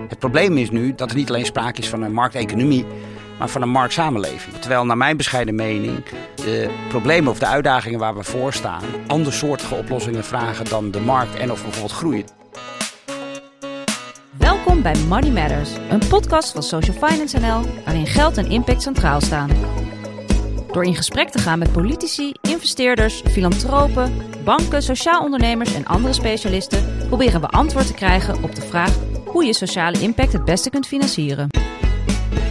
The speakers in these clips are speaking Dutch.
Het probleem is nu dat er niet alleen sprake is van een markteconomie, maar van een marktsamenleving. Terwijl naar mijn bescheiden mening de problemen of de uitdagingen waar we voor staan andersoortige oplossingen vragen dan de markt en of bijvoorbeeld groeien. Welkom bij Money Matters, een podcast van Social Finance NL waarin geld en impact centraal staan. Door in gesprek te gaan met politici, investeerders, filantropen, banken, sociaal ondernemers en andere specialisten, proberen we antwoord te krijgen op de vraag hoe je sociale impact het beste kunt financieren.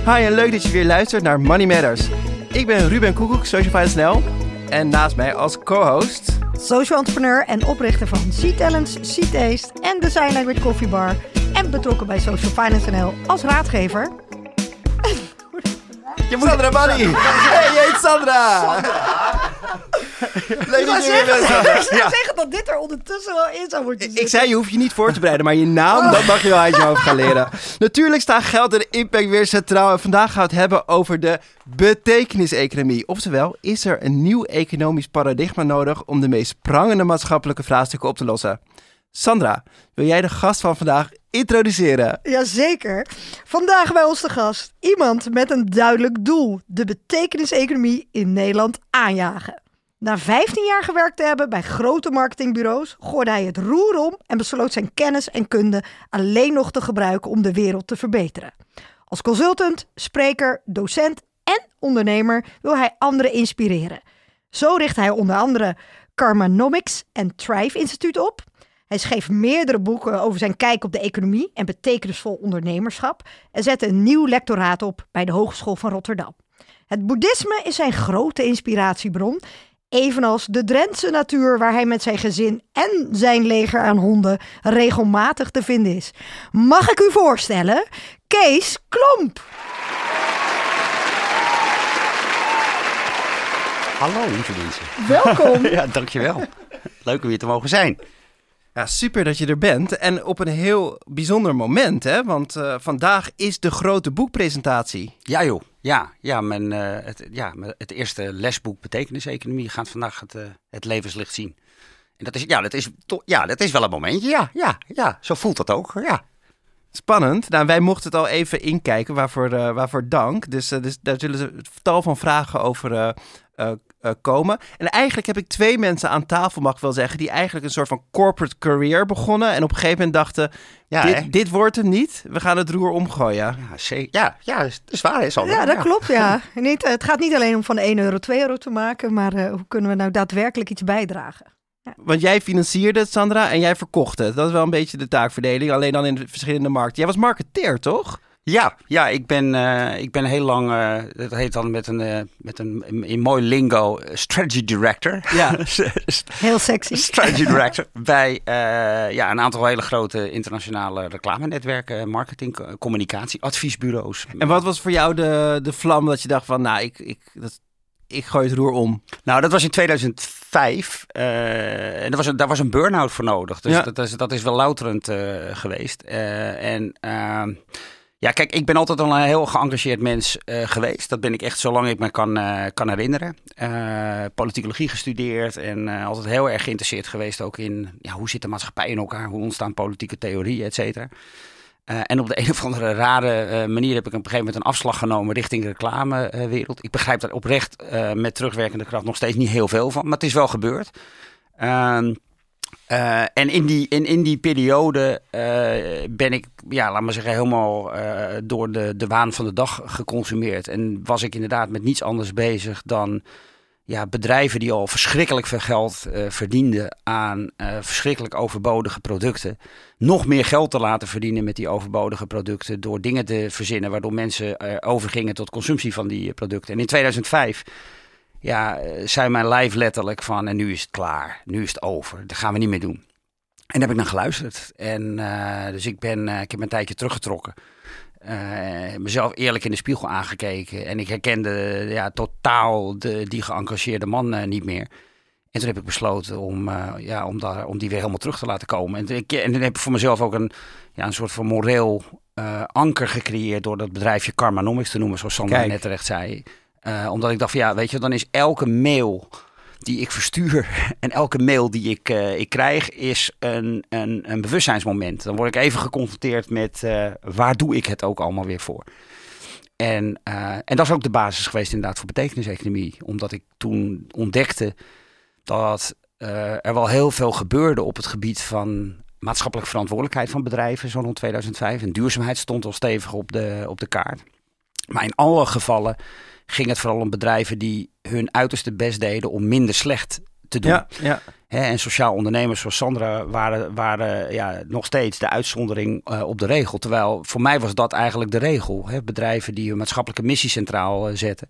Hi en leuk dat je weer luistert naar Money Matters. Ik ben Ruben Koekoek, Social Finance NL. En naast mij als co-host... Social entrepreneur en oprichter van C-Talents, C-Taste en Design Language Coffee Bar. En betrokken bij Social Finance NL als raadgever. Je moet... Sandra Bunny! Hey, je heet Sandra! Leuk dat je weer bent, Sandra. Ik zou zeggen dat dit er ondertussen wel in zou moeten Ik zei, je hoeft je niet voor te bereiden, maar je naam, dat mag je wel uit je hoofd gaan leren. Natuurlijk staan geld en impact weer centraal. En vandaag gaan we het hebben over de betekeniseconomie. Oftewel, is er een nieuw economisch paradigma nodig om de meest prangende maatschappelijke vraagstukken op te lossen? Sandra, wil jij de gast van vandaag introduceren? Jazeker. Vandaag bij ons de gast. Iemand met een duidelijk doel. De betekeniseconomie in Nederland aanjagen. Na 15 jaar gewerkt te hebben bij grote marketingbureaus, gooide hij het roer om en besloot zijn kennis en kunde alleen nog te gebruiken om de wereld te verbeteren. Als consultant, spreker, docent en ondernemer wil hij anderen inspireren. Zo richt hij onder andere Karmanomics en Thrive Instituut op. Hij schreef meerdere boeken over zijn kijk op de economie en betekenisvol ondernemerschap en zette een nieuw lectoraat op bij de Hogeschool van Rotterdam. Het boeddhisme is zijn grote inspiratiebron, evenals de Drentse natuur waar hij met zijn gezin en zijn leger aan honden regelmatig te vinden is. Mag ik u voorstellen? Kees Klomp. Hallo lieve mensen. Welkom. Ja, dankjewel. Leuk om hier te mogen zijn. Ja, super dat je er bent. En op een heel bijzonder moment, hè? Want eh, vandaag is de grote boekpresentatie. Ja joh, ja, ja, mijn, eh, het, ja het eerste lesboek betekeniseconomie gaat vandaag het, eh, het levenslicht zien. En dat is, ja, dat is, ja, dat is wel een momentje, ja, ja, ja, zo voelt dat ook, ja. Spannend. Nou, wij mochten het al even inkijken, waarvoor, waarvoor dank. Dus, dus daar zullen ze tal van vragen over eh, komen. En eigenlijk heb ik twee mensen aan tafel, mag ik wel zeggen, die eigenlijk een soort van corporate career begonnen. En op een gegeven moment dachten, Ja, dit, dit wordt hem niet. We gaan het roer omgooien. Ja, zeker. Ja, ja, dat is- is Sander? Ja, dat klopt, ja. Niet, het gaat niet alleen om van 1 euro 2 euro te maken, maar eh, hoe kunnen we nou daadwerkelijk iets bijdragen? Want jij financierde het, Sandra, en jij verkocht het. Dat is wel een beetje de taakverdeling, alleen dan in de verschillende markten. Jij was marketeer, toch? Ja, ja ik, ben, eh, ik ben heel lang, eh, dat heet dan met een, eh, met een in, mooi lingo, strategy director. Ja. Heel sexy. strategy director bij ja, een aantal hele grote internationale reclamenetwerken, marketing, co- communicatie, adviesbureaus. En wat was voor jou de, de vlam dat je dacht van, nou, ik, ik, dat, ik gooi het roer om? Nou, dat was in 2005. eh, en daar was, een, daar was een burn-out voor nodig. Dus Ja. dat, is, dat is wel louterend geweest. En ehm, ja, kijk, ik ben altijd al een heel geëngageerd mens eh, geweest. Dat ben ik echt zolang ik me kan, eh, kan herinneren. Eh, politicologie gestudeerd en altijd heel erg geïnteresseerd geweest ook in ja, hoe zit de maatschappij in elkaar, hoe ontstaan politieke theorieën, et cetera. En op de een of andere rare manier heb ik op een gegeven moment een afslag genomen richting de reclamewereld. ik begrijp daar oprecht met terugwerkende kracht nog steeds niet heel veel van, maar het is wel gebeurd. Eh, en in die, in, in die periode eh, ben ik, ja, laat maar zeggen, helemaal eh, door de, de waan van de dag geconsumeerd. En was ik inderdaad met niets anders bezig dan ja, bedrijven die al verschrikkelijk veel geld verdienden aan verschrikkelijk overbodige producten. Nog meer geld te laten verdienen met die overbodige producten. Door dingen te verzinnen waardoor mensen overgingen tot consumptie van die producten. En in 2005 ja, eh, zei mijn lijf letterlijk van en nu is het klaar. Nu is het over. Dat gaan we niet meer doen. En daar heb ik naar geluisterd. En eh, dus ik ben, eh, ik heb een tijdje teruggetrokken. Mezelf eerlijk in de spiegel aangekeken. En ik herkende ja, totaal de, die geëngageerde man niet meer. En toen heb ik besloten om, ja, om, daar, om die weer helemaal terug te laten komen. En, ik, en toen heb ik voor mezelf ook een, ja, een soort van moreel anker gecreëerd door dat bedrijfje Karmanomics te noemen, zoals Sander Kijk. net terecht zei. Eh, omdat ik dacht van ja, weet je, dan is elke mail die ik verstuur en elke mail die ik, eh, ik krijg is een, een, een bewustzijnsmoment. Dan word ik even geconfronteerd met eh, waar doe ik het ook allemaal weer voor. En, en dat is ook de basis geweest inderdaad voor betekeniseconomie. Omdat ik toen ontdekte dat er wel heel veel gebeurde op het gebied van maatschappelijke verantwoordelijkheid van bedrijven, zo rond 2005. En duurzaamheid stond al stevig op de, op de kaart. Maar in alle gevallen ging het vooral om bedrijven die hun uiterste best deden om minder slecht te doen. Ja, en sociaal ondernemers zoals Sandra waren, waren ja, nog steeds de uitzondering eh, op de regel. Terwijl voor mij was dat eigenlijk de regel. Bedrijven die hun maatschappelijke missie centraal eh, zetten.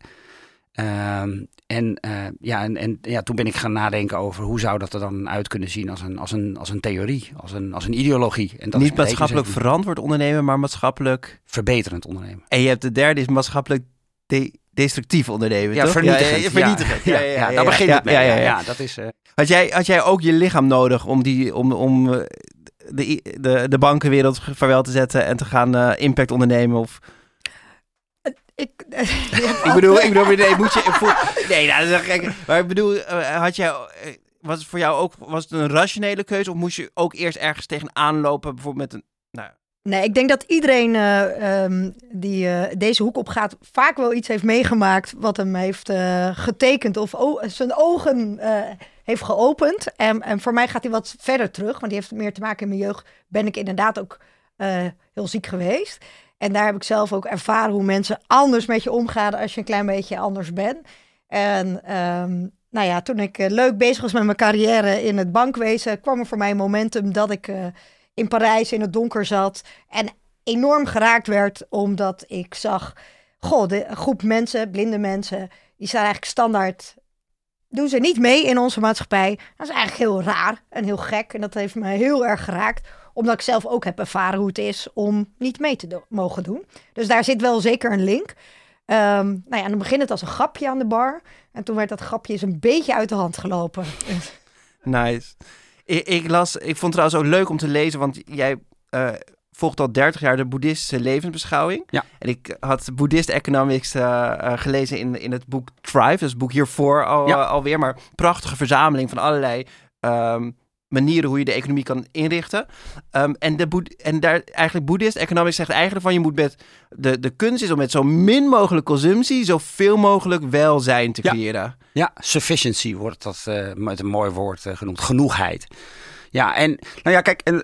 Ehm, en, eh, ja, en, en ja, toen ben ik gaan nadenken over hoe zou dat er dan uit kunnen zien als een, als een, als een theorie, als een, als een ideologie. En dat Niet maatschappelijk verantwoord ondernemen, maar maatschappelijk... verbeterend ondernemen. En je hebt de derde, is maatschappelijk de- destructief ondernemen, Ja, toch? vernietigend. Ja, ja, vernietigend. Ja, ja, daar begint ja, het mee. Ja, Ja, ja, ja. dat is... eh, Had, jij, had jij ook je lichaam nodig om, die, om, om eh, de, de, de bankenwereld vaarwel te zetten en te gaan eh, impact ondernemen? Of, Ik, ik bedoel, ik bedoel nee, moet je... voel- nee, nou, dat is gek. Maar ik bedoel, had jij... Was het voor jou ook was het een rationele keuze? Of moest je ook eerst ergens tegenaan lopen? Bijvoorbeeld met een... Nou, Nee, ik denk dat iedereen eh, ehm, die eh, deze hoek op gaat vaak wel iets heeft meegemaakt wat hem heeft eh, getekend of zijn ogen heeft geopend. En, en voor mij gaat hij wat verder terug, want die heeft meer te maken in mijn jeugd. Ben ik inderdaad ook heel ziek geweest. En daar heb ik zelf ook ervaren hoe mensen anders met je omgaan als je een klein beetje anders bent. En ehm, nou ja, toen ik leuk bezig was met mijn carrière in het bankwezen, kwam er voor mij een momentum dat ik in Parijs in het donker zat en enorm geraakt werd omdat ik zag, goh, de groep mensen, blinde mensen, die staan eigenlijk standaard, doen ze niet mee in onze maatschappij. Dat is eigenlijk heel raar en heel gek en dat heeft me heel erg geraakt, omdat ik zelf ook heb ervaren hoe het is om niet mee te mogen doen. Dus daar zit wel zeker een link. Ehm, nou ja, en dan begint het als een grapje aan de bar. En toen werd dat grapje eens een beetje uit de hand gelopen. Nice. Ik, ik las, ik vond het trouwens ook leuk om te lezen, want jij eh, volgt al 30 jaar de boeddhistische levensbeschouwing. Ja. En ik had Buddhist Economics eh, eh, gelezen in, in het boek Thrive, dus het boek hiervoor al, Ja. alweer, maar prachtige verzameling van allerlei ehm, manieren hoe je de economie kan inrichten. Ehm, en, de en daar eigenlijk Buddhist Economics zegt eigenlijk van je moet met de, de kunst is om met zo min mogelijk consumptie zoveel mogelijk welzijn te Ja. creëren. Ja, sufficiency wordt dat eh, met een mooi woord eh, genoemd. Genoegheid. Ja, en nou ja, kijk, en,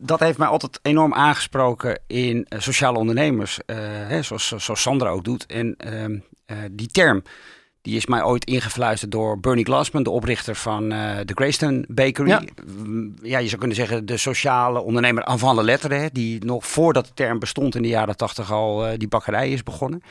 dat heeft mij altijd enorm aangesproken in eh, sociale ondernemers. eh, hè, zoals, zoals Sandra ook doet. En ehm, eh, die term, die is mij ooit ingefluisterd door Bernie Glassman, de oprichter van eh, de Greystone Bakery. Ja. Mm, ja, je zou kunnen zeggen de sociale ondernemer avant de lettre. Hè, die nog voordat de term bestond in de jaren tachtig al eh, die bakkerij is begonnen.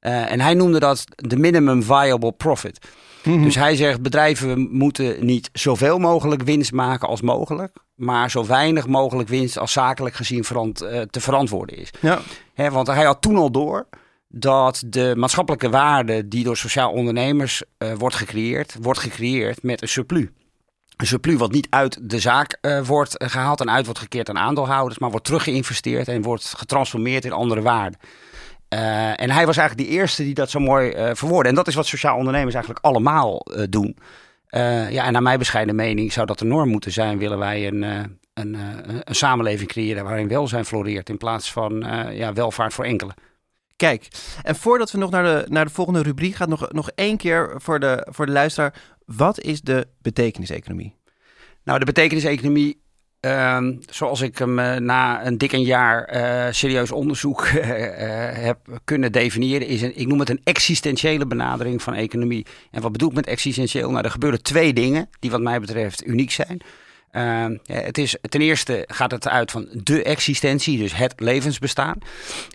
Eh, en hij noemde dat de minimum viable profit. Dus hij zegt bedrijven moeten niet zoveel mogelijk winst maken als mogelijk, maar zo weinig mogelijk winst als zakelijk gezien verant- te verantwoorden is. Ja. Hè, want hij had toen al door dat de maatschappelijke waarde die door sociaal ondernemers eh, wordt gecreëerd, wordt gecreëerd met een surplus. Een surplus wat niet uit de zaak eh, wordt eh, gehaald en uit wordt gekeerd aan aandeelhouders, maar wordt teruggeïnvesteerd en wordt getransformeerd in andere waarden. Eh, en hij was eigenlijk de eerste die dat zo mooi eh verwoordde. En dat is wat sociaal ondernemers eigenlijk allemaal doen. Ja, en naar mijn bescheiden mening zou dat de norm moeten zijn. Willen wij een, een, een samenleving creëren waarin welzijn floreert in plaats van ja, welvaart voor enkelen. Kijk, en voordat we nog naar de, naar de volgende rubriek gaan, nog, nog één keer voor de, voor de luisteraar. Wat is de betekeniseconomie? Nou, de betekeniseconomie, ehm, zoals ik hem eh, na een dik een jaar eh, serieus onderzoek eh, heb kunnen definiëren, is een, ik noem het een existentiële benadering van economie. En wat bedoel ik met existentieel? Nou, er gebeuren twee dingen die wat mij betreft uniek zijn. Ehm, het is, ten eerste gaat het uit van de existentie, dus het levensbestaan.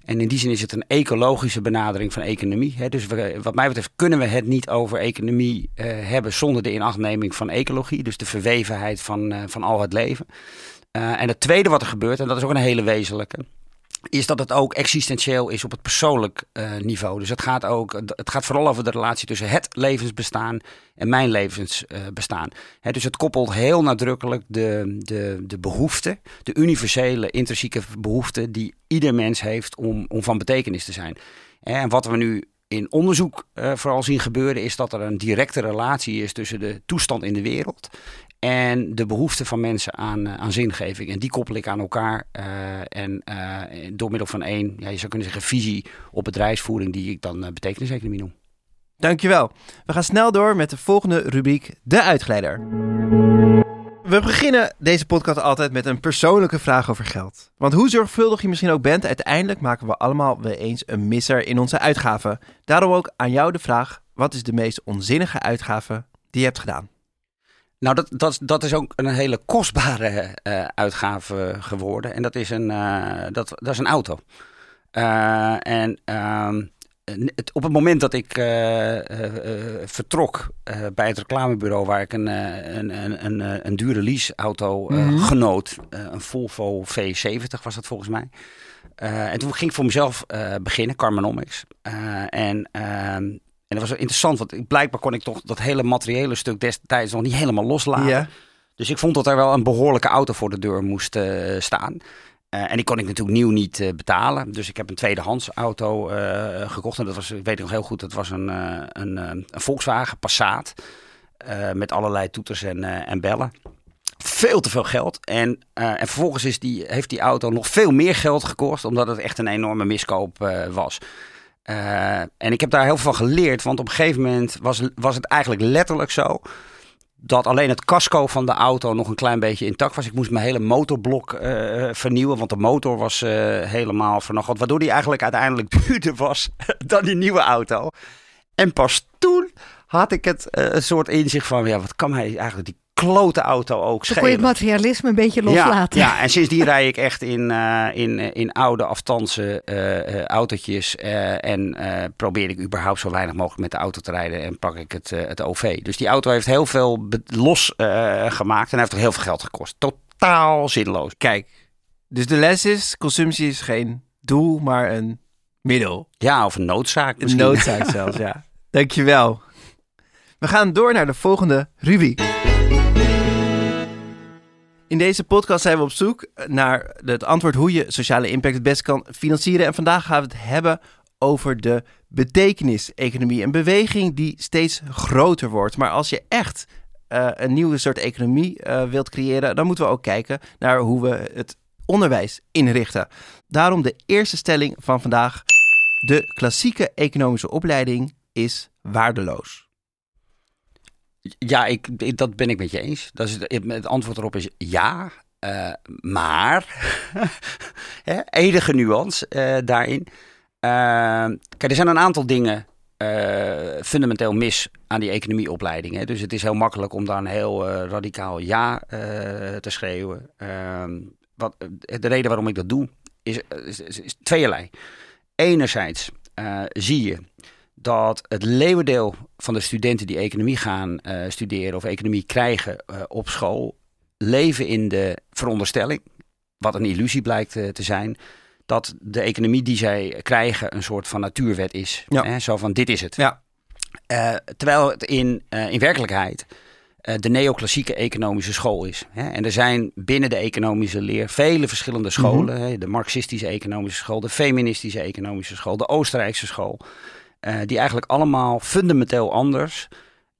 En in die zin is het een ecologische benadering van economie. Hè. Dus wat mij betreft kunnen we het niet over economie eh, hebben zonder de inachtneming van ecologie. Dus de verwevenheid van, eh, van al het leven. Eh, en het tweede wat er gebeurt, en dat is ook een hele wezenlijke, is dat het ook existentieel is op het persoonlijk eh, niveau. Dus het gaat, ook, het gaat vooral over de relatie tussen het levensbestaan en mijn levensbestaan. Hè, dus het koppelt heel nadrukkelijk de, de, de behoefte, de universele, intrinsieke behoefte die ieder mens heeft om, om van betekenis te zijn. En wat we nu in onderzoek uh, vooral zien gebeuren, is dat er een directe relatie is tussen de toestand in de wereld en de behoefte van mensen aan, aan zingeving. En die koppel ik aan elkaar. en door middel van één, ja, je zou kunnen zeggen, visie op bedrijfsvoering, die ik dan betekeniseconomie noem. Dankjewel. We gaan snel door met de volgende rubriek, de uitgeleider. We beginnen deze podcast altijd met een persoonlijke vraag over geld. Want hoe zorgvuldig je misschien ook bent, uiteindelijk maken we allemaal weer eens een misser in onze uitgaven. Daarom ook aan jou de vraag: wat is de meest onzinnige uitgave die je hebt gedaan? Nou, dat, dat, dat is ook een hele kostbare uh, uitgave geworden. En dat is een, uh, dat, dat is een auto. Uh, en ehm, het, op het moment dat ik vertrok bij het reclamebureau waar ik een, een, een, een, een dure leaseauto mm genoot, een Volvo V70 was dat volgens mij. en toen ging ik voor mezelf beginnen, Carmanomics. en, ehm, en dat was interessant, want blijkbaar kon ik toch dat hele materiële stuk destijds nog niet helemaal loslaten. Dus ik vond dat er wel een behoorlijke auto voor de deur moest staan. Uh, en die kon ik natuurlijk nieuw niet uh, betalen. Dus ik heb een tweedehands auto gekocht. En dat was, weet ik nog heel goed, dat was een, een, een Volkswagen Passat. met allerlei toeters en, en bellen. Veel te veel geld. En, en vervolgens is die, heeft die auto nog veel meer geld gekost. Omdat het echt een enorme miskoop was. En ik heb daar heel veel van geleerd. Want op een gegeven moment was, was het eigenlijk letterlijk zo dat alleen het casco van de auto nog een klein beetje intact was. Ik moest mijn hele motorblok uh, vernieuwen, want de motor was uh, helemaal vernacheld. Waardoor die eigenlijk uiteindelijk duurder was dan die nieuwe auto. En pas toen had ik het een soort inzicht van, ja, wat kan mij eigenlijk die klote auto ook schelen. kon je het materialisme een beetje loslaten. Ja, ja en sindsdien rij ik echt in, uh, in, in oude afstandse uh, uh, autootjes. en probeer ik überhaupt zo weinig mogelijk met de auto te rijden. En pak ik het, het OV. Dus die auto heeft heel veel los gemaakt. En heeft ook heel veel geld gekost. Totaal zinloos. Kijk, dus de les is, consumptie is geen doel, maar een middel. Ja, of een noodzaak misschien. Een noodzaak zelfs, ja. Dankjewel. We gaan door naar de volgende rubriek. In deze podcast zijn we op zoek naar het antwoord hoe je sociale impact het beste kan financieren. En vandaag gaan we het hebben over de betekenis-economie. Een beweging die steeds groter wordt. Maar als je echt uh, een nieuwe soort economie uh, wilt creëren, dan moeten we ook kijken naar hoe we het onderwijs inrichten. Daarom de eerste stelling van vandaag. De klassieke economische opleiding is waardeloos. Ja, ik, dat ben ik met je eens. Dat is, het antwoord erop is ja. Uh, maar, enige nuance uh, daarin. Uh, kijk, er zijn een aantal dingen fundamenteel mis aan die economieopleiding. Dus het is heel makkelijk om daar een heel radicaal ja te schreeuwen. Ehm, wat, de reden waarom ik dat doe is, is, is, is. Enerzijds zie je dat het leeuwendeel van de studenten die economie gaan uh, studeren of economie krijgen uh, op school, leven in de veronderstelling, wat een illusie blijkt uh, te zijn, dat de economie die zij krijgen een soort van natuurwet is. Ja. Hè? Zo van dit is het. Ja. terwijl het in, in werkelijkheid de neoclassieke economische school is. Hè? En er zijn binnen de economische leer vele verschillende scholen. Mm -hmm. De marxistische economische school, de feministische economische school, de Oostenrijkse school. Uh, die eigenlijk allemaal fundamenteel anders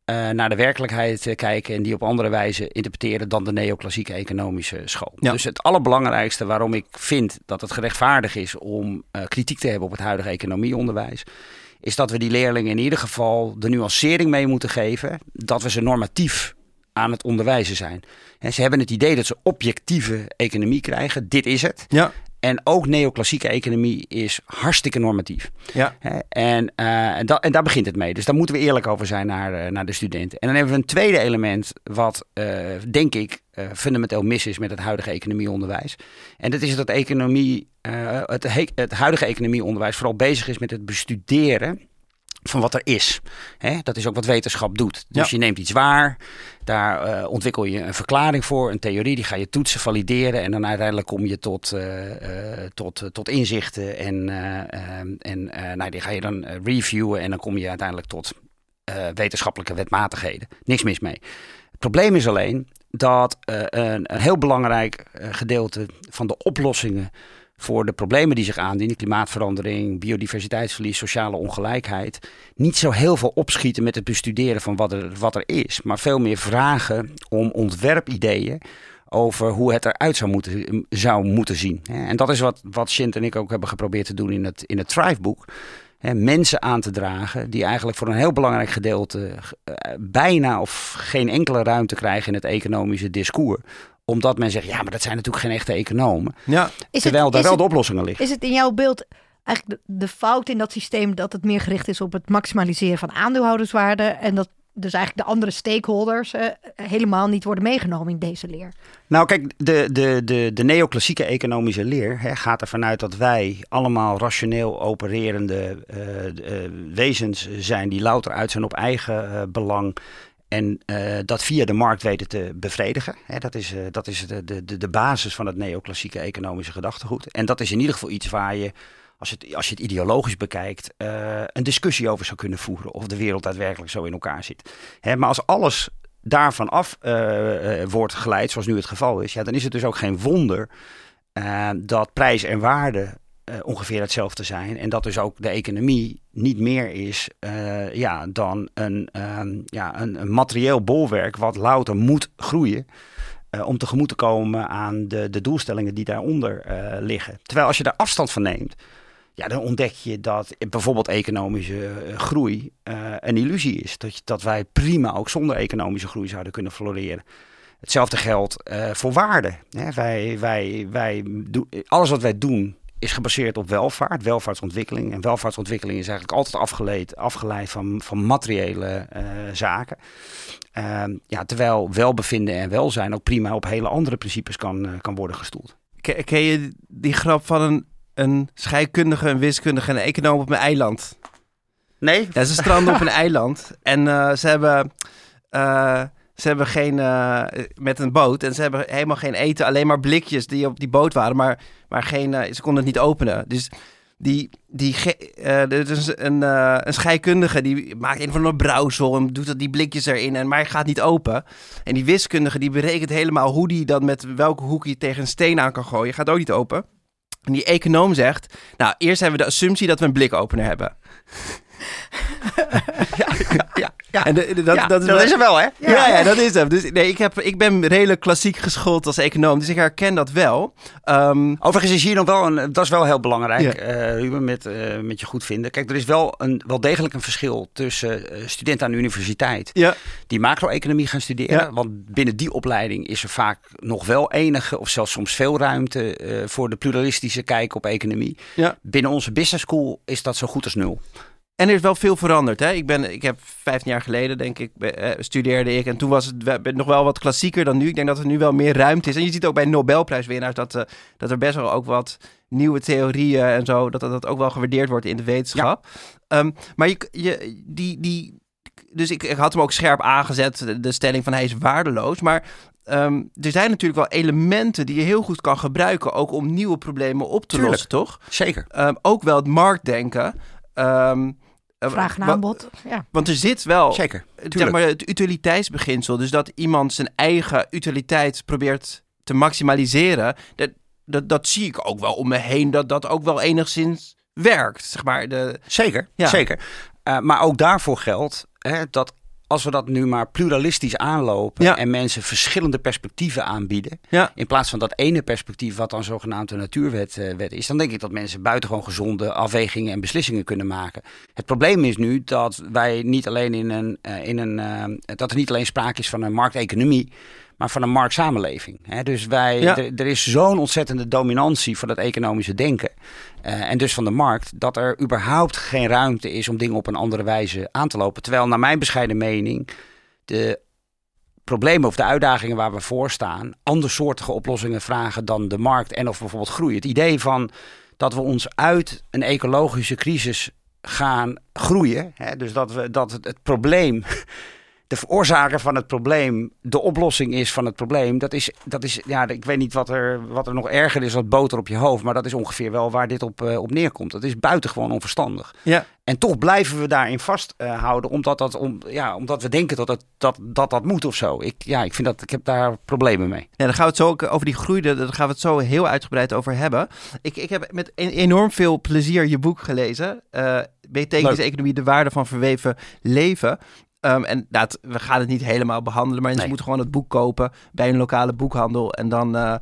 uh, naar de werkelijkheid uh, kijken en die op andere wijze interpreteren dan de neoclassieke economische school. Ja. Dus het allerbelangrijkste waarom ik vind dat het gerechtvaardig is om kritiek te hebben op het huidige economieonderwijs, is dat we die leerlingen in ieder geval de nuancering mee moeten geven dat we ze normatief aan het onderwijzen zijn. En ze hebben het idee dat ze objectieve economie krijgen. Dit is het. Ja. En ook neoclassieke economie is hartstikke normatief. Ja. En, uh, en, dat, en daar begint het mee. Dus daar moeten we eerlijk over zijn naar, uh, naar de studenten. En dan hebben we een tweede element wat, uh, denk ik, fundamenteel mis is met het huidige economieonderwijs. En dat is dat economie, het, het huidige economieonderwijs vooral bezig is met het bestuderen van wat er is. Hè, dat is ook wat wetenschap doet. Dus Ja. je neemt iets waar, daar uh, ontwikkel je een verklaring voor, een theorie, die ga je toetsen, valideren en dan uiteindelijk kom je tot, uh, uh, tot, tot inzichten en, en nou, die ga je dan reviewen en dan kom je uiteindelijk tot wetenschappelijke wetmatigheden. Niks mis mee. Het probleem is alleen dat een, een, heel belangrijk gedeelte van de oplossingen voor de problemen die zich aandienen, klimaatverandering, biodiversiteitsverlies, sociale ongelijkheid, niet zo heel veel opschieten met het bestuderen van wat er, wat er is, maar veel meer vragen om ontwerpideeën over hoe het eruit zou moeten, zou moeten zien. En dat is wat, wat Shint en ik ook hebben geprobeerd te doen in het, in het Thrive-boek. Mensen aan te dragen die eigenlijk voor een heel belangrijk gedeelte eh, bijna of geen enkele ruimte krijgen in het economische discours omdat men zegt, ja, maar dat zijn natuurlijk geen echte economen. Ja. Is terwijl het, daar is wel het- de oplossingen liggen. Is het in jouw beeld eigenlijk de, de fout in dat systeem dat het meer gericht is op het maximaliseren van aandeelhouderswaarde en dat dus eigenlijk de andere stakeholders eh, helemaal niet worden meegenomen in deze leer? Nou, kijk, de, de, de, de neoclassieke economische leer hè, gaat ervan uit dat wij allemaal rationeel opererende eh, eh, wezens zijn die louter uit zijn op eigen eh, belang. En eh, dat via de markt weten te bevredigen. Hè, dat is, eh, dat is de, de, de, basis van het neoclassieke economische gedachtegoed. En dat is in ieder geval iets waar je, als je het, als je het ideologisch bekijkt, eh, een discussie over zou kunnen voeren. Of de wereld daadwerkelijk zo in elkaar zit. Hè, maar als alles daarvan af wordt geleid, zoals nu het geval is, ja, dan is het dus ook geen wonder dat prijs en waarde eh, ongeveer hetzelfde zijn. En dat dus ook de economie niet meer is eh, ja, dan een, ehm, ja, een, materieel bolwerk wat louter moet groeien. eh, om tegemoet te komen aan de, de doelstellingen die daaronder liggen. Terwijl als je daar afstand van neemt, ja, dan ontdek je dat bijvoorbeeld economische groei een illusie is. Dat, dat wij prima ook zonder economische groei zouden kunnen floreren. Hetzelfde geldt voor waarde. Hè, wij, wij, wij alles wat wij doen is gebaseerd op welvaart, welvaartsontwikkeling. En welvaartsontwikkeling is eigenlijk altijd afgeleid, afgeleid van, van materiële eh, zaken. Ehm, ja, terwijl welbevinden en welzijn ook prima op hele andere principes kan, eh, kan worden gestoeld. Ken, ken je die grap van een, een scheikundige, een wiskundige en een econoom op een eiland? Nee? Ja, ze stranden op een eiland en eh, ze hebben... ze hebben geen, eh, met een boot en ze hebben helemaal geen eten, alleen maar blikjes die op die boot waren, maar, maar geen, eh, ze konden het niet openen. Dus die, die er is een, een scheikundige die maakt een van een brouwsel en doet dat die blikjes erin, en, maar hij gaat niet open. En die wiskundige die berekent helemaal hoe die dan met welke hoek je tegen een steen aan kan gooien, gaat ook niet open. En die econoom zegt, nou eerst hebben we de assumptie dat we een blikopener hebben. Ja, ja. En de- de- dat, Ja, dat is, dat wel- is er wel, hè? Ja, ja, dat is hem. Dus nee, ik, heb, ik ben redelijk klassiek geschoold als econoom, dus ik herken dat wel. Ehm, Overigens is hier nog wel een, dat is wel heel belangrijk, Ja. eh, Ruben, met, eh, met je goed vinden. Kijk, er is wel, een, wel degelijk een verschil tussen eh, studenten aan de universiteit ja, die macro-economie gaan studeren. Ja. Want binnen die opleiding is er vaak nog wel enige of zelfs soms veel ruimte voor de pluralistische kijk op economie. ja. Binnen onze business school is dat zo goed als nul. En er is wel veel veranderd. Hè? Ik, ben, ik heb 15 jaar geleden, denk ik, eh, studeerde ik. En toen was het nog wel wat klassieker dan nu. Ik denk dat er nu wel meer ruimte is. En je ziet ook bij Nobelprijswinnaars dat, eh, dat er best wel ook wat nieuwe theorieën en zo, dat dat, ook wel gewaardeerd wordt in de wetenschap. Ehm, maar je, je, die, die, dus ik, ik had hem ook scherp aangezet, de, de stelling van hij is waardeloos. Maar ehm, er zijn natuurlijk wel elementen die je heel goed kan gebruiken, ook om nieuwe problemen op te Tuurlijk. lossen, toch? Zeker. Ehm, ook wel het marktdenken. Vraag en aanbod. Ja. Want er zit wel Zeker. zeg Tuurlijk. maar, het utiliteitsbeginsel. Dus dat iemand zijn eigen utiliteit probeert te maximaliseren. Dat, dat, dat zie ik ook wel om me heen. Dat dat ook wel enigszins werkt. Zeg maar, de, Zeker, Ja. zeker. Eh, maar ook daarvoor geldt hè, dat als we dat nu maar pluralistisch aanlopen Ja. en mensen verschillende perspectieven aanbieden, ja, in plaats van dat ene perspectief wat dan zogenaamd een natuurwet eh, wet is, dan denk ik dat mensen buitengewoon gezonde afwegingen en beslissingen kunnen maken. Het probleem is nu dat wij niet alleen in een, eh, in een eh, dat er niet alleen sprake is van een markteconomie, maar van een marktsamenleving. Hè? Dus wij, Ja. er, is zo'n ontzettende dominantie van het economische denken. eh, en dus van de markt, dat er überhaupt geen ruimte is om dingen op een andere wijze aan te lopen. Terwijl, naar mijn bescheiden mening, de problemen of de uitdagingen waar we voor staan, andersoortige oplossingen vragen dan de markt en of bijvoorbeeld groei. Het idee van dat we ons uit een ecologische crisis gaan groeien, hè, dus dat, we, dat het, het probleem de veroorzaker van het probleem de oplossing is van het probleem. Dat is, dat is ja, ik weet niet wat er, wat er nog erger is dan boter op je hoofd. Maar dat is ongeveer wel waar dit op, uh, op neerkomt. Dat is buitengewoon onverstandig. Ja. En toch blijven we daarin vasthouden, omdat, dat, om, ja, omdat we denken dat, het, dat, dat dat moet of zo. Ik, ja, ik, vind dat, ik heb daar problemen mee. Ja, dan gaan we het zo ook over die groei, daar gaan we het zo heel uitgebreid over hebben. Ik, ik heb met enorm veel plezier je boek gelezen. Uh, Betekenis Economie, de waarde van verweven leven. Um, en dat, we gaan het niet helemaal behandelen, maar je moet gewoon het boek kopen bij een lokale boekhandel. En dan, uh,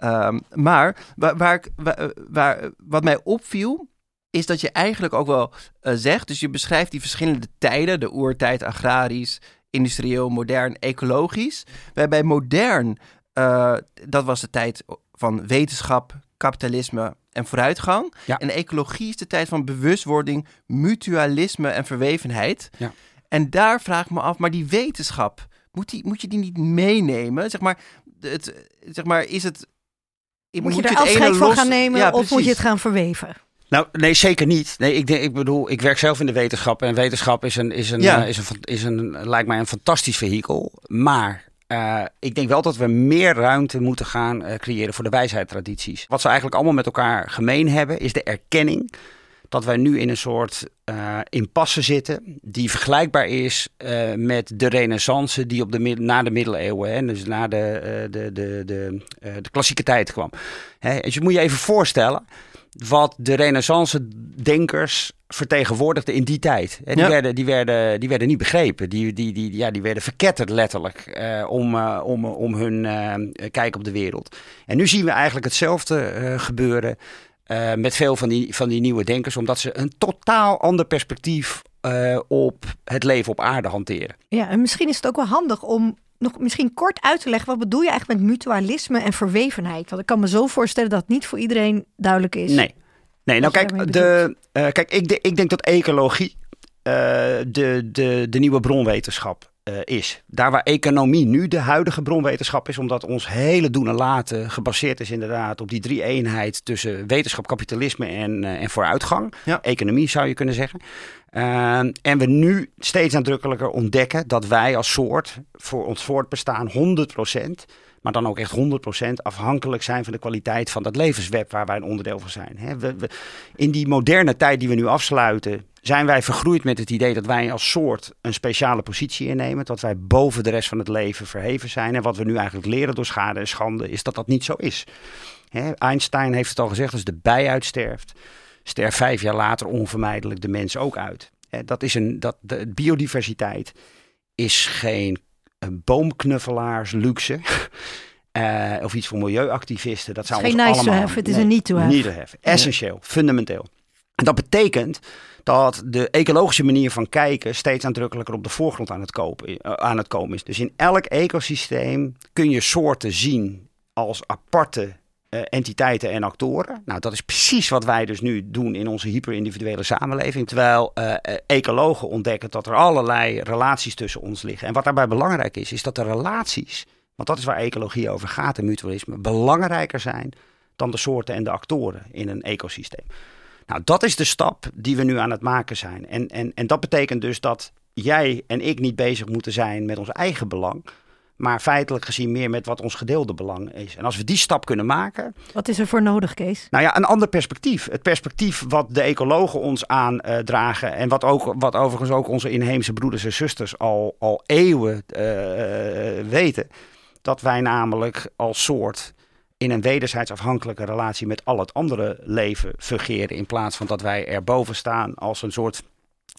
um, maar waar, waar, ik, waar, waar, wat mij opviel, is dat je eigenlijk ook wel uh, zegt, dus je beschrijft die verschillende tijden, de oertijd, agrarisch, industrieel, modern, ecologisch. Waarbij modern, uh, dat was de tijd van wetenschap, kapitalisme en vooruitgang. Ja. En ecologie is de tijd van bewustwording, mutualisme en verwevenheid. Ja. En daar vraag ik me af, maar die wetenschap, moet, die, moet je die niet meenemen? Zeg maar, het, zeg maar is het... Moet, moet je er afscheid van gaan nemen ja, of moet je het gaan verweven? Nou, nee, zeker niet. Nee, ik, denk, ik bedoel, ik werk zelf in de wetenschap. En wetenschap is een, is een, ja. uh, is een, is een, lijkt mij een fantastisch vehikel. Maar uh, ik denk wel dat we meer ruimte moeten gaan uh, creëren voor de wijsheidstradities. Wat ze eigenlijk allemaal met elkaar gemeen hebben, is de erkenning dat wij nu in een soort uh, impasse zitten die vergelijkbaar is uh, met de renaissance die op de, na de middeleeuwen, hè, dus na de, uh, de, de, de, de klassieke tijd kwam. Hè, dus je moet je even voorstellen wat de renaissance-denkers vertegenwoordigden in die tijd. Hè, die, Ja. werden, die, werden, die werden niet begrepen. Die, die, die, ja, die werden verketterd letterlijk om, om, om hun kijk op de wereld. En nu zien we eigenlijk hetzelfde gebeuren uh, met veel van die, van die nieuwe denkers, omdat ze een totaal ander perspectief uh, op het leven op aarde hanteren. Ja, en misschien is het ook wel handig om nog misschien kort uit te leggen. Wat bedoel je eigenlijk met mutualisme en verwevenheid? Want ik kan me zo voorstellen dat het niet voor iedereen duidelijk is. Nee, nee nou kijk, de, uh, kijk ik, de, ik denk dat ecologie de, de, de nieuwe bronwetenschap uh, is. Daar waar economie nu de huidige bronwetenschap is, omdat ons hele doen en laten gebaseerd is inderdaad op die drie eenheid tussen wetenschap, kapitalisme en, uh, en vooruitgang. Ja. Economie zou je kunnen zeggen. Uh, en we nu steeds nadrukkelijker ontdekken dat wij als soort voor ons voortbestaan 100%, maar dan ook echt 100% afhankelijk zijn van de kwaliteit van dat levensweb waar wij een onderdeel van zijn. He, we, we, in die moderne tijd die we nu afsluiten, zijn wij vergroeid met het idee dat wij als soort een speciale positie innemen. Dat wij boven de rest van het leven verheven zijn. En wat we nu eigenlijk leren door schade en schande is dat dat niet zo is. He, Einstein heeft het al gezegd, als de bij uitsterft, sterft vijf jaar later onvermijdelijk de mens ook uit. He, dat is een, dat, de biodiversiteit is geen boomknuffelaars luxe. Uh, of iets voor milieuactivisten. Dat zou is ons geen nice allemaal... to have, het is een need to have. Need to have. Essentieel, fundamenteel. En dat betekent dat de ecologische manier van kijken steeds aandrukkelijker op de voorgrond aan het, kopen, uh, aan het komen is. Dus in elk ecosysteem kun je soorten zien als aparte uh, entiteiten en actoren. Nou, dat is precies wat wij dus nu doen in onze hyperindividuele samenleving. Terwijl uh, ecologen ontdekken dat er allerlei relaties tussen ons liggen. En wat daarbij belangrijk is, is dat de relaties, want dat is waar ecologie over gaat en mutualisme, belangrijker zijn dan de soorten en de actoren in een ecosysteem. Nou, dat is de stap die we nu aan het maken zijn. En, en, en dat betekent dus dat jij en ik niet bezig moeten zijn met ons eigen belang, maar feitelijk gezien meer met wat ons gedeelde belang is. En als we die stap kunnen maken. Wat is er voor nodig, Kees? Nou ja, een ander perspectief. Het perspectief wat de ecologen ons aandragen. Uh, en wat, ook, wat overigens ook onze inheemse broeders en zusters al, al eeuwen uh, weten. Dat wij namelijk als soort in een wederzijds afhankelijke relatie met al het andere leven fungeren. In plaats van dat wij erboven staan als een soort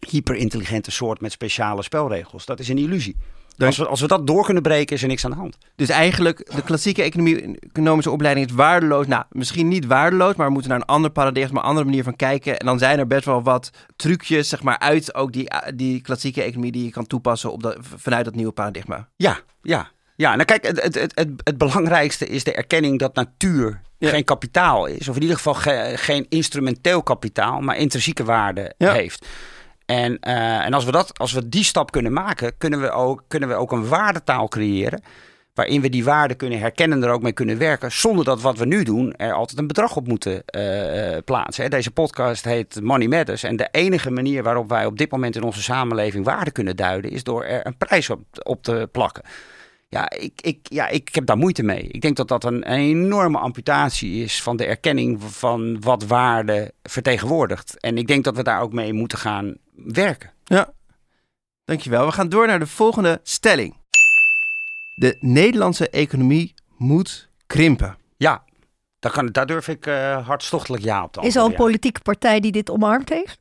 hyperintelligente soort met speciale spelregels. Dat is een illusie. Als we, als we dat door kunnen breken, is er niks aan de hand. Dus eigenlijk, de klassieke economie, economische opleiding is waardeloos. Nou, misschien niet waardeloos, maar we moeten naar een ander paradigma, een andere manier van kijken. En dan zijn er best wel wat trucjes, zeg maar, uit ook die, die klassieke economie die je kan toepassen op dat, vanuit dat nieuwe paradigma. Ja, ja. Ja, nou kijk, het, het, het, het, belangrijkste is de erkenning dat natuur ja. geen kapitaal is. Of in ieder geval ge, geen instrumenteel kapitaal, maar intrinsieke waarde ja. heeft. En, uh, en als, we dat, als we die stap kunnen maken, kunnen we ook, kunnen we ook een waardetaal creëren. waarin we die waarden kunnen herkennen en er ook mee kunnen werken, zonder dat wat we nu doen er altijd een bedrag op moeten uh, plaatsen. Hè. Deze podcast heet Money Matters en de enige manier waarop wij op dit moment in onze samenleving waarde kunnen duiden, is door er een prijs op, op te plakken. Ja ik, ik, ja, ik heb daar moeite mee. Ik denk dat dat een, enorme amputatie is van de erkenning van wat waarde vertegenwoordigt. En ik denk dat we daar ook mee moeten gaan werken. Ja, dankjewel. We gaan door naar de volgende stelling. De Nederlandse economie moet krimpen. Ja, daar, kan, daar durf ik uh, hartstochtelijk ja op te antwoorden. Is al een politieke partij die dit omarmd heeft?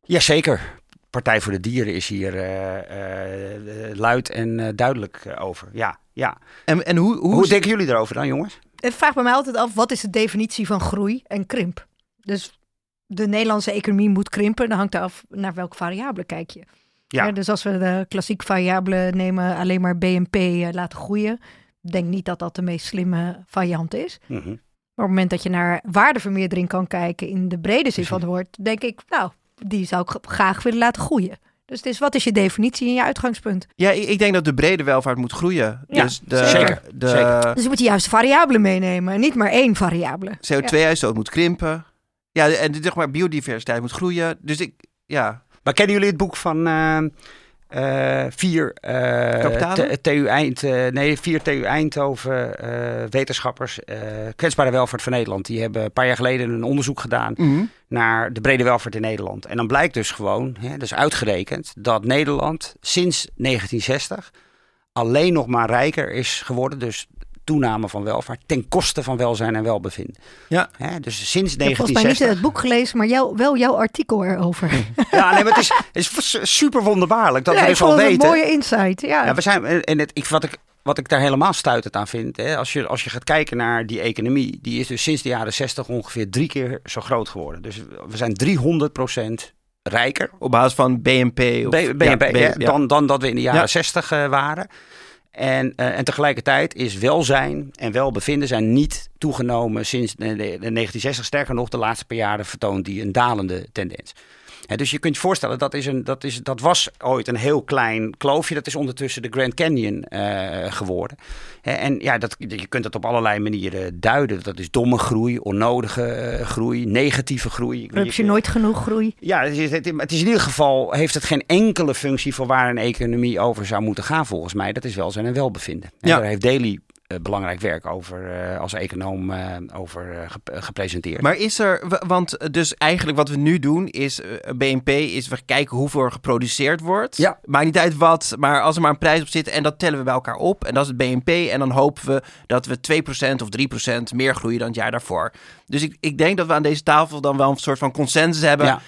Jazeker. Partij voor de Dieren is hier uh, uh, luid en duidelijk over. Ja, ja. En, en hoe, hoe, hoe denken jullie erover dan, jongens? Het vraagt bij mij altijd af, wat is de definitie van groei en krimp? Dus de Nederlandse economie moet krimpen, dan hangt er af naar welke variabele kijk je. Ja. dus als we de klassieke variabelen nemen, alleen maar BNP laten groeien, denk niet dat dat de meest slimme variant is. Mm -hmm. Maar op het moment dat je naar waardevermeerdering kan kijken in de brede zin van het woord, denk ik, nou, die zou ik graag willen laten groeien. Dus het is, wat is je definitie en je uitgangspunt? Ja, ik denk dat de brede welvaart moet groeien. Ja, dus de, zeker, de, zeker. Dus je moet de juiste variabelen meenemen, niet maar één variabele. CO2-uitstoot moet krimpen. Ja, en zeg maar biodiversiteit moet groeien. Dus ik, ja. Maar kennen jullie het boek van uh, uh, vier uh, TU Eind, nee, vier TU Eindhoven wetenschappers, kwetsbare welvaart van Nederland. Die hebben een paar jaar geleden een onderzoek gedaan mhm. naar de brede welvaart in Nederland. En dan blijkt dus gewoon, hè, dus uitgerekend, dat Nederland sinds 1960 alleen nog maar rijker is geworden. Dus toename van welvaart ten koste van welzijn en welbevinden. Ja. Hè, dus sinds 1960. Ik heb volgens mij niet het boek gelezen, maar jou, wel jouw artikel erover. Ja, nee, maar het is, is super wonderbaarlijk dat ja, we dus al weten. Een mooie insight. Ja. ja we zijn en het, ik, wat ik wat ik daar helemaal stuitend aan vind, hè, als, je, als je gaat kijken naar die economie, die is dus sinds de jaren 60 ongeveer drie keer zo groot geworden. Dus we zijn 300 procent rijker. Op basis van BNP? Of, BNP, ja, dan, dan dat we in de jaren 60 uh, waren. En, uh, en tegelijkertijd is welzijn en welbevinden zijn niet toegenomen sinds de 1960. Sterker nog, de laatste paar jaren vertoont die een dalende tendens dus je kunt je voorstellen, dat, is een, dat, is, dat was ooit een heel klein kloofje. Dat is ondertussen de Grand Canyon uh, geworden. en ja, dat, je kunt dat op allerlei manieren duiden. Dat is domme groei, onnodige uh, groei, negatieve groei. Heb je nooit genoeg groei? Ja, het is, het is, in ieder geval, heeft het geen enkele functie voor waar een economie over zou moeten gaan volgens mij. Dat is welzijn en welbevinden. En ja. daar heeft Daily eh, belangrijk werk over uh, als econoom uh, over gepresenteerd. Maar is er, want dus eigenlijk wat we nu doen is BNP is we kijken hoeveel er geproduceerd wordt. Ja. Maakt niet uit wat, maar als er maar een prijs op zit en dat tellen we bij elkaar op en dat is het BNP en dan hopen we dat we 2% of 3% meer groeien dan het jaar daarvoor. Dus ik, ik denk dat we aan deze tafel dan wel een soort van consensus hebben. Ja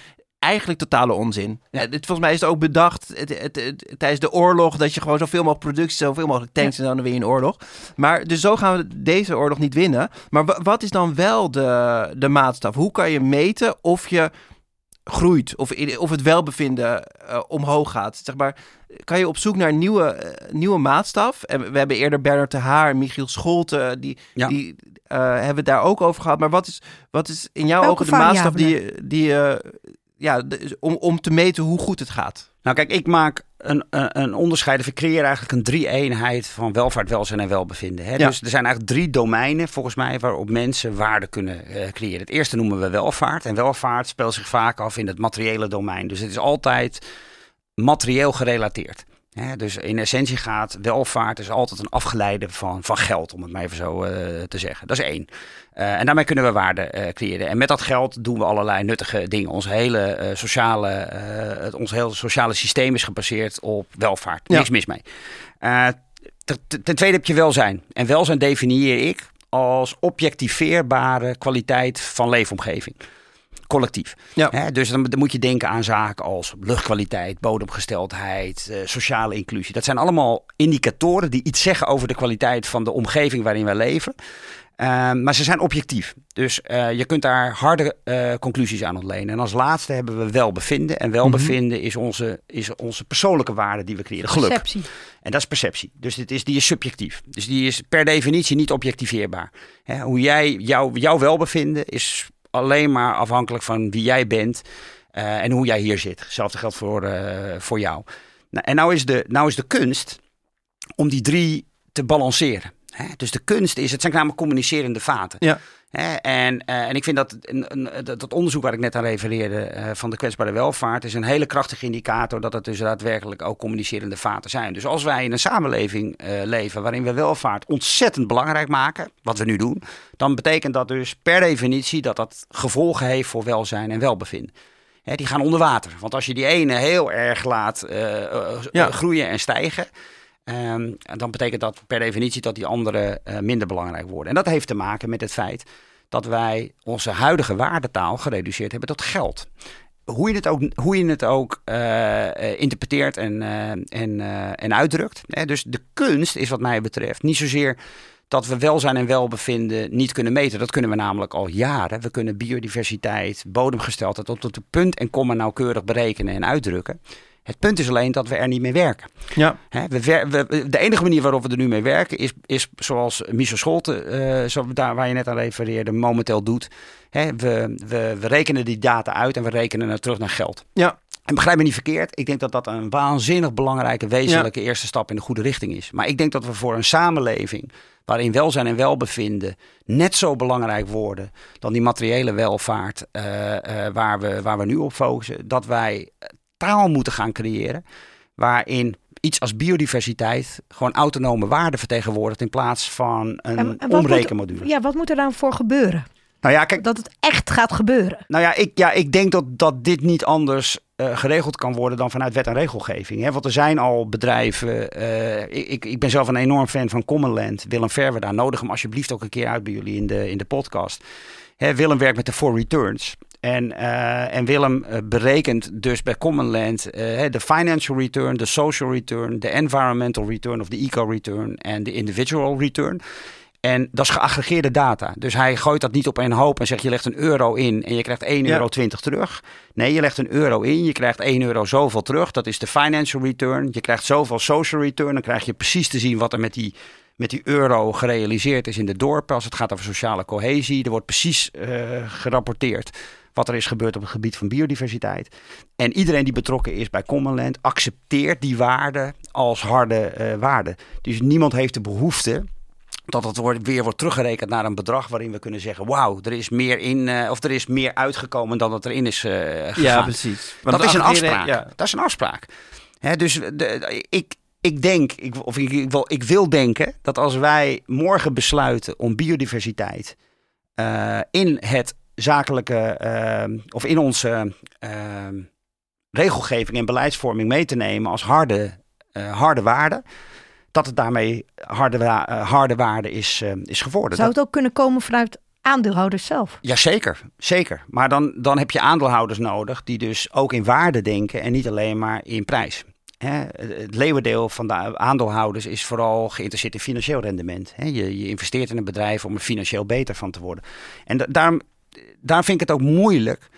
eigenlijk totale onzin. Ja. Het, volgens mij is het ook bedacht het, tijdens de oorlog dat je gewoon zoveel mogelijk productie, zoveel mogelijk tanks en dan weer in oorlog. Maar dus zo gaan we deze oorlog niet winnen. Maar wat is dan wel de, de maatstaf? Hoe kan je meten of je groeit of, of het welbevinden uh, omhoog gaat? Zeg maar, kan je op zoek naar nieuwe, uh, nieuwe maatstaf? En we hebben eerder Bernard de Haar Michiel Scholte, die, ja. die uh, hebben het daar ook over gehad. Maar wat is, wat is in jouw Welke ogen de maatstaf die, die je ja, om, om te meten hoe goed het gaat? Nou kijk, ik maak een, een, een onderscheid. Ik creëer eigenlijk een drie-eenheid van welvaart, welzijn en welbevinden. Hè? Dus er zijn eigenlijk drie domeinen volgens mij waarop mensen waarde kunnen uh, creëren. Het eerste noemen we welvaart. En welvaart speelt zich vaak af in het materiële domein. Dus het is altijd materieel gerelateerd dus in essentie gaat welvaart is altijd een afgeleide van, van geld, om het maar even zo uh, te zeggen. Dat is één. Uh, en daarmee kunnen we waarde uh, creëren. En met dat geld doen we allerlei nuttige dingen. Ons hele, sociale, het, ons hele sociale systeem is gebaseerd op welvaart. Niks mis mee. ten tweede heb je welzijn. En welzijn definieer ik als objectiveerbare kwaliteit van leefomgeving collectief. Ja. dus dan, dan, moet je denken aan zaken als luchtkwaliteit, bodemgesteldheid, uh, sociale inclusie. Dat zijn allemaal indicatoren die iets zeggen over de kwaliteit van de omgeving waarin wij leven. Uh, maar ze zijn objectief. Dus uh, je kunt daar harde uh, conclusies aan ontlenen. En als laatste hebben we welbevinden. En welbevinden mm -hmm. is, onze, is onze persoonlijke waarde die we creëren. Geluk. Perceptie. En dat is perceptie. Dus dit is, die is subjectief. Dus die is per definitie niet objectiveerbaar. Hè, hoe jij, jou, jouw welbevinden is alleen maar afhankelijk van wie jij bent uh, en hoe jij hier zit. Hetzelfde geldt voor, uh, voor jou. Nou, en nou is, de, nou is de kunst om die drie te balanceren. Hè? Dus de kunst is, het zijn namelijk communicerende vaten. Ja. Hè? En, eh, en ik vind dat, een, een, dat dat onderzoek waar ik net aan refereerde eh, van de kwetsbare welvaart is een hele krachtige indicator dat het dus daadwerkelijk ook communicerende vaten zijn. Dus als wij in een samenleving eh, leven waarin we welvaart ontzettend belangrijk maken, wat we nu doen, dan betekent dat dus per definitie dat dat gevolgen heeft voor welzijn en welbevinden. Hè, die gaan onder water. Want als je die ene heel erg laat eh, eh, Ja. groeien en stijgen, ehm, dan betekent dat per definitie dat die andere eh, minder belangrijk worden. En dat heeft te maken met het feit dat wij onze huidige waardetaal gereduceerd hebben tot geld. Hoe je het ook, hoe je het ook eh, interpreteert en, eh, en, en uitdrukt. Hè. Dus de kunst is wat mij betreft niet zozeer dat we welzijn en welbevinden niet kunnen meten. Dat kunnen we namelijk al jaren. We kunnen biodiversiteit, bodemgesteldheid tot op de punt en komma nauwkeurig berekenen en uitdrukken. Het punt is alleen dat we er niet mee werken. Ja. Hè, we de enige manier waarop we er nu mee werken is, is zoals Michel Scholte, eh, zo, daar waar je net aan refereerde, momenteel doet. Hè, we, we, we rekenen die data uit en we rekenen het terug naar geld. Ja. En begrijp me niet verkeerd, ik denk dat dat een waanzinnig belangrijke, wezenlijke eerste stap in de goede richting is. Maar ik denk dat we voor een samenleving waarin welzijn en welbevinden net zo belangrijk worden dan die materiële welvaart eh, eh, waar, we, waar we nu op focussen, dat wij taal moeten gaan creëren waarin iets als biodiversiteit gewoon autonome waarden vertegenwoordigt in plaats van een En- omrekenmodule. moet- ja, wat moet er dan voor gebeuren? Nou ja, kijk, Dat het echt gaat gebeuren. nou ja, ik, ja, ik denk dat, dat dit niet anders eh, geregeld kan worden dan vanuit wet en regelgeving. Hè? Want er zijn al bedrijven. eh, ik, ik- ben zelf een enorm fan van Commonland. Willem Verwer daar. Nodig hem alsjeblieft ook een keer uit bij jullie in de, in de podcast. Hè, Willem werkt met de Four Returns. En, eh, en Willem eh, berekent dus bij Commonland eh, de financial return, de social return, de environmental return of de eco return en de individual return. En dat is geaggregeerde data. Dus hij gooit dat niet op een hoop en zegt je legt een euro in en je krijgt 1,20 Ja. euro terug. Nee, je legt een euro in, je krijgt 1 euro zoveel terug. Dat is de financial return. Je krijgt zoveel social return. Dan krijg je precies te zien wat er met die, met die euro gerealiseerd is in de dorpen. Als het gaat over sociale cohesie. Er wordt precies gerapporteerd wat er is gebeurd op het gebied van biodiversiteit. En iedereen die betrokken is bij Commonland accepteert die waarde als harde eh waarde. Dus niemand heeft de behoefte dat het wordt, weer wordt teruggerekend naar een bedrag waarin we kunnen zeggen: wauw, er is meer in eh, of er is meer uitgekomen dan dat erin is eh gegaan. Ja, precies. Want dat is een afspraak. Ja. Dat is een afspraak. Hè, dus de, ik, ik denk, ik, of ik, ik, wil, ik wil denken dat als wij morgen besluiten om biodiversiteit in het zakelijke eh, of in onze eh, regelgeving en beleidsvorming mee te nemen als harde, eh, harde waarde. Dat het daarmee harde, wa- eh, harde waarde is, eh, is geworden. Zou het ook kunnen komen vanuit aandeelhouders zelf? Jazeker, zeker. Maar dan, dan heb je aandeelhouders nodig die dus ook in waarde denken en niet alleen maar in prijs. Hè, het het leeuwendeel van de aandeelhouders is vooral geïnteresseerd in financieel rendement. Hè, je, je investeert in een bedrijf om er financieel beter van te worden. En da- daarom, daarom vind ik het ook moeilijk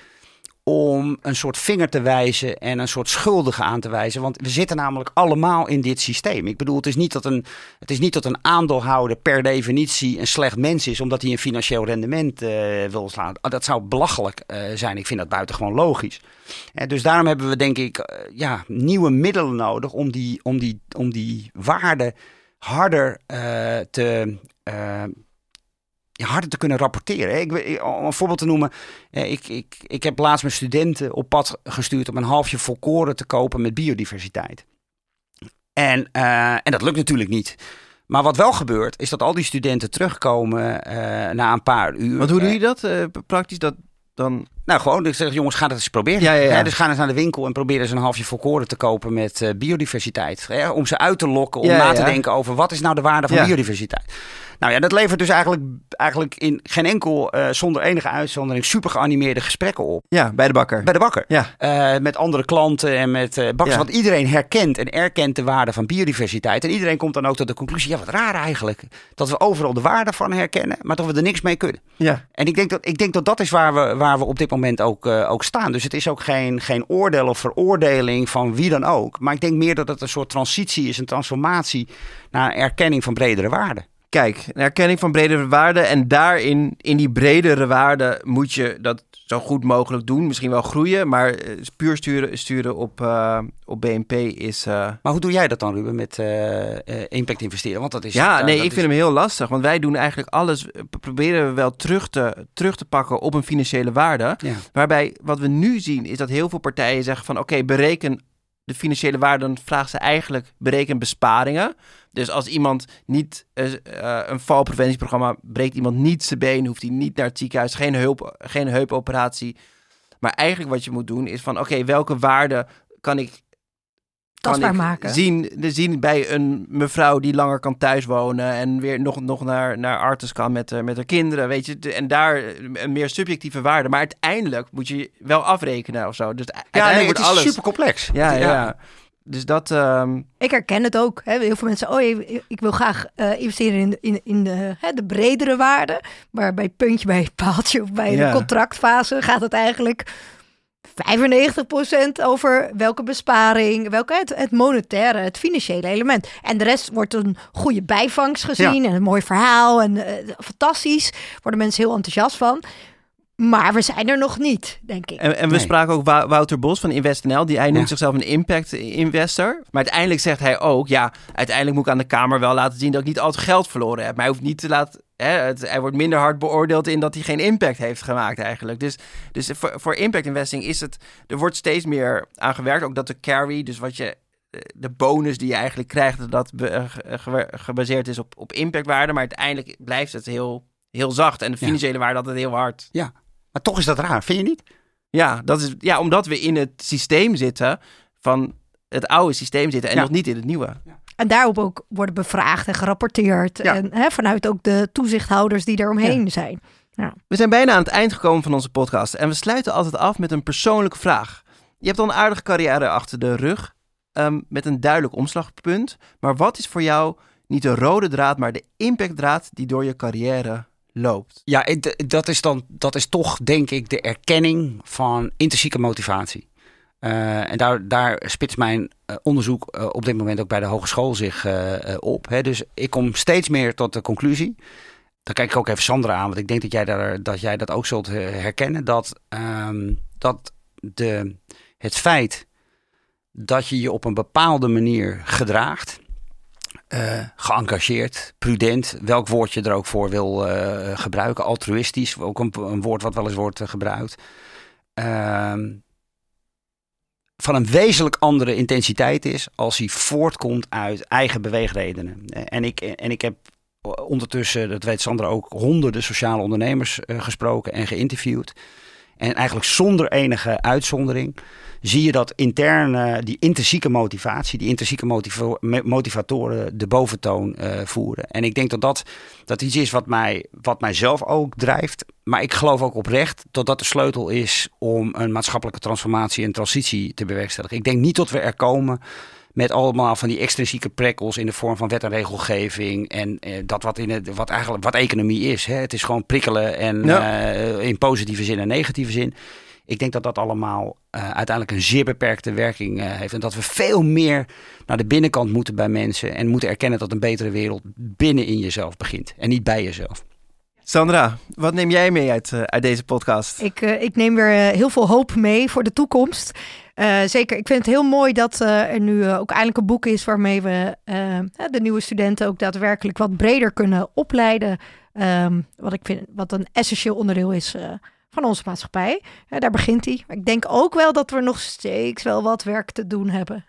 om een soort vinger te wijzen en een soort schuldige aan te wijzen. Want we zitten namelijk allemaal in dit systeem. Ik bedoel, het is niet dat een, het is niet dat een aandeelhouder per definitie een slecht mens is omdat hij een financieel rendement eh, wil slaan. Dat zou belachelijk eh, zijn. Ik vind dat buitengewoon logisch. Eh, dus daarom hebben we denk ik ja, nieuwe middelen nodig om die, om die, om die waarde harder te. Harder te kunnen rapporteren. Ik, om een voorbeeld te noemen. Ik, ik, ik heb laatst mijn studenten op pad gestuurd om een halfje volkoren te kopen met biodiversiteit. En, eh, en dat lukt natuurlijk niet. Maar wat wel gebeurt, is dat al die studenten terugkomen eh, na een paar uur. Want hoe doe Eh, je dat praktisch? Dat dan... nou, gewoon, ik zeg, jongens, ga het eens proberen. Ja, ja, ja. Hè, dus ga eens naar de winkel en probeer eens een halfje volkoren te kopen met eh, biodiversiteit. Hè, om ze uit te lokken, om na te denken over wat is nou de waarde van biodiversiteit. Nou ja, dat levert dus eigenlijk, eigenlijk in geen enkel, eh, zonder enige uitzondering, super geanimeerde gesprekken op. Ja, bij de bakker. Bij de bakker. Ja. Eh, met andere klanten en met eh bakkers. Ja. Want iedereen herkent en erkent de waarde van biodiversiteit. En iedereen komt dan ook tot de conclusie, ja wat raar eigenlijk. Dat we overal de waarde van herkennen, maar dat we er niks mee kunnen. Ja. En ik denk dat ik denk dat, dat is waar we, waar we op dit moment ook, eh, ook staan. Dus het is ook geen, geen oordeel of veroordeling van wie dan ook. Maar ik denk meer dat het een soort transitie is, een transformatie naar erkenning van bredere waarden. Kijk, een erkenning van bredere waarden. En daarin, in die bredere waarden, moet je dat zo goed mogelijk doen. Misschien wel groeien, maar eh, puur sturen, sturen op, uh, op BNP is... Uh... Maar hoe doe jij dat dan, Ruben, met impact investeren? Want dat is... Ja, nee, ik vind hem heel lastig. Want wij doen eigenlijk alles, proberen we wel terug te, terug te pakken op een financiële waarde. Ja. Waarbij wat we nu zien, is dat heel veel partijen zeggen van... Oké, bereken de financiële waarde, dan vragen ze eigenlijk bereken besparingen. Dus als iemand niet uh, een valpreventieprogramma breekt iemand niet zijn been, hoeft hij niet naar het ziekenhuis, geen, hulp, geen heupoperatie. Maar eigenlijk wat je moet doen is van oké, welke waarde kan ik tastbaar maken. Zien, zien bij een mevrouw die langer kan thuiswonen en weer nog, nog naar, naar arts kan met, uh, met haar kinderen, weet je. En daar een meer subjectieve waarde. Maar uiteindelijk moet je wel afrekenen of zo. Dus ja, nee, het is alles... super complex. Ja, ja. ja. Dus dat... Ehm, ik herken het ook. Hè. Heel veel mensen, oh, ik wil graag uh, investeren in, de, in, in de, hè, de bredere waarde. Maar bij puntje, bij paaltje of bij de contractfase gaat het eigenlijk 95% over welke besparing, welke het, het, monetaire, het financiële element. En de rest wordt een goede bijvangst gezien en een mooi verhaal en uh, fantastisch. Worden mensen heel enthousiast van. Maar we zijn er nog niet, denk ik. En, en we spraken ook Wouter Bos van InvestNL. Die hij noemt zichzelf een impact investor. Maar uiteindelijk zegt hij ook... ja, uiteindelijk moet ik aan de Kamer wel laten zien... dat ik niet al het geld verloren heb. Maar hij hoeft niet te laten... Hè, het, hij wordt minder hard beoordeeld in dat hij geen impact heeft gemaakt eigenlijk. Dus, dus voor, voor impact investing is het... er wordt steeds meer aan gewerkt. Ook dat de carry, dus wat je de bonus die je eigenlijk krijgt, dat gebaseerd is op, op impactwaarde. Maar uiteindelijk blijft het heel, heel zacht. En de financiële waarde altijd heel hard. Ja, maar toch is dat raar, vind je niet? Ja, dat is, ja omdat we in het systeem zitten van het oude systeem zitten en nog niet in het nieuwe. Ja. En daarop ook worden bevraagd en gerapporteerd. En hè, vanuit ook de toezichthouders die eromheen zijn. We zijn bijna aan het eind gekomen van onze podcast. En we sluiten altijd af met een persoonlijke vraag. Je hebt al een aardige carrière achter de rug. Ehm, met een duidelijk omslagpunt. Maar wat is voor jou niet de rode draad, maar de impactdraad die door je carrière loopt. Ja, dat is dan dat is toch denk ik de erkenning van intrinsieke motivatie. Uh, en daar, daar spitst mijn uh, onderzoek uh, op dit moment ook bij de hogeschool zich op. Hè. Dus ik kom steeds meer tot de conclusie. Dan kijk ik ook even Sandra aan, want ik denk dat jij, daar, dat, jij dat ook zult herkennen. Dat, um, dat de, het feit dat je je op een bepaalde manier gedraagt uh, geëngageerd, prudent, welk woord je er ook voor wil uh, gebruiken. Altruïstisch, ook een, woord wat wel eens wordt uh, gebruikt. Ehm, van een wezenlijk andere intensiteit is als hij voortkomt uit eigen beweegredenen. En ik, en ik heb ondertussen, dat weet Sandra ook, honderden sociale ondernemers gesproken en geïnterviewd. En eigenlijk zonder enige uitzondering zie je dat interne, die intrinsieke motivatie, die intrinsieke motivatoren de boventoon uh, voeren. En ik denk dat dat, dat iets is wat mij, wat mijzelf ook drijft. Maar ik geloof ook oprecht dat dat de sleutel is om een maatschappelijke transformatie en transitie te bewerkstelligen. Ik denk niet dat we er komen met allemaal van die extrinsieke prikkels in de vorm van wet en regelgeving. En eh, dat wat, in het, wat eigenlijk wat economie is. Hè? Het is gewoon prikkelen en uh, in positieve zin en negatieve zin. Ik denk dat dat allemaal uh, uiteindelijk een zeer beperkte werking uh, heeft. En dat we veel meer naar de binnenkant moeten bij mensen. En moeten erkennen dat een betere wereld binnen in jezelf begint. En niet bij jezelf. Sandra, wat neem jij mee uit, uh, uit deze podcast? Ik, ik neem weer heel veel hoop mee voor de toekomst. zeker, ik vind het heel mooi dat er nu ook eindelijk een boek is waarmee we de nieuwe studenten ook daadwerkelijk wat breder kunnen opleiden. Um, wat ik vind wat een essentieel onderdeel is van onze maatschappij. Daar begint hij. Ik denk ook wel dat we nog steeds wel wat werk te doen hebben.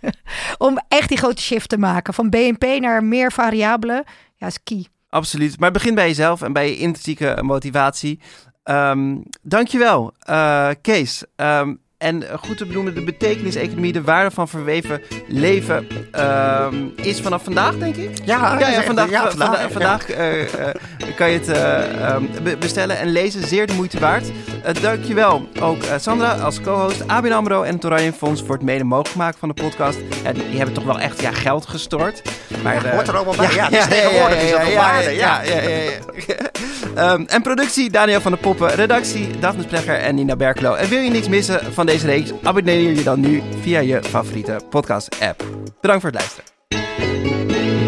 Om echt die grote shift te maken. Van BNP naar meer variabelen. Ja, is key. Absoluut. Maar begin bij jezelf en bij je intrinsieke motivatie. Um, dankjewel, uh, Kees. Um, en goed te benoemen, de betekenis-economie, de waarde van verweven leven, uh, is vanaf vandaag, denk ik. Ja, ja, ja vandaag, ja, vandaag, vandaag uh, uh, kan je het uh, bestellen en lezen. Zeer de moeite waard. dankjewel ook Sandra als co-host, ABN AMRO en het Oranje Fonds voor het mede mogelijk maken van de podcast. die, die, hebben toch wel echt ja, geld gestort. Maar, ja, hoort er allemaal bij. Ja, ja, tegenwoordig is dat waarde. Ja, ja, ja. um, en productie Daniel van der Poppen, redactie Daphne Splegger en Nina Berkelo. En wil je niks missen van deze reeks, abonneer je dan nu via je favoriete podcast-app. Bedankt voor het luisteren.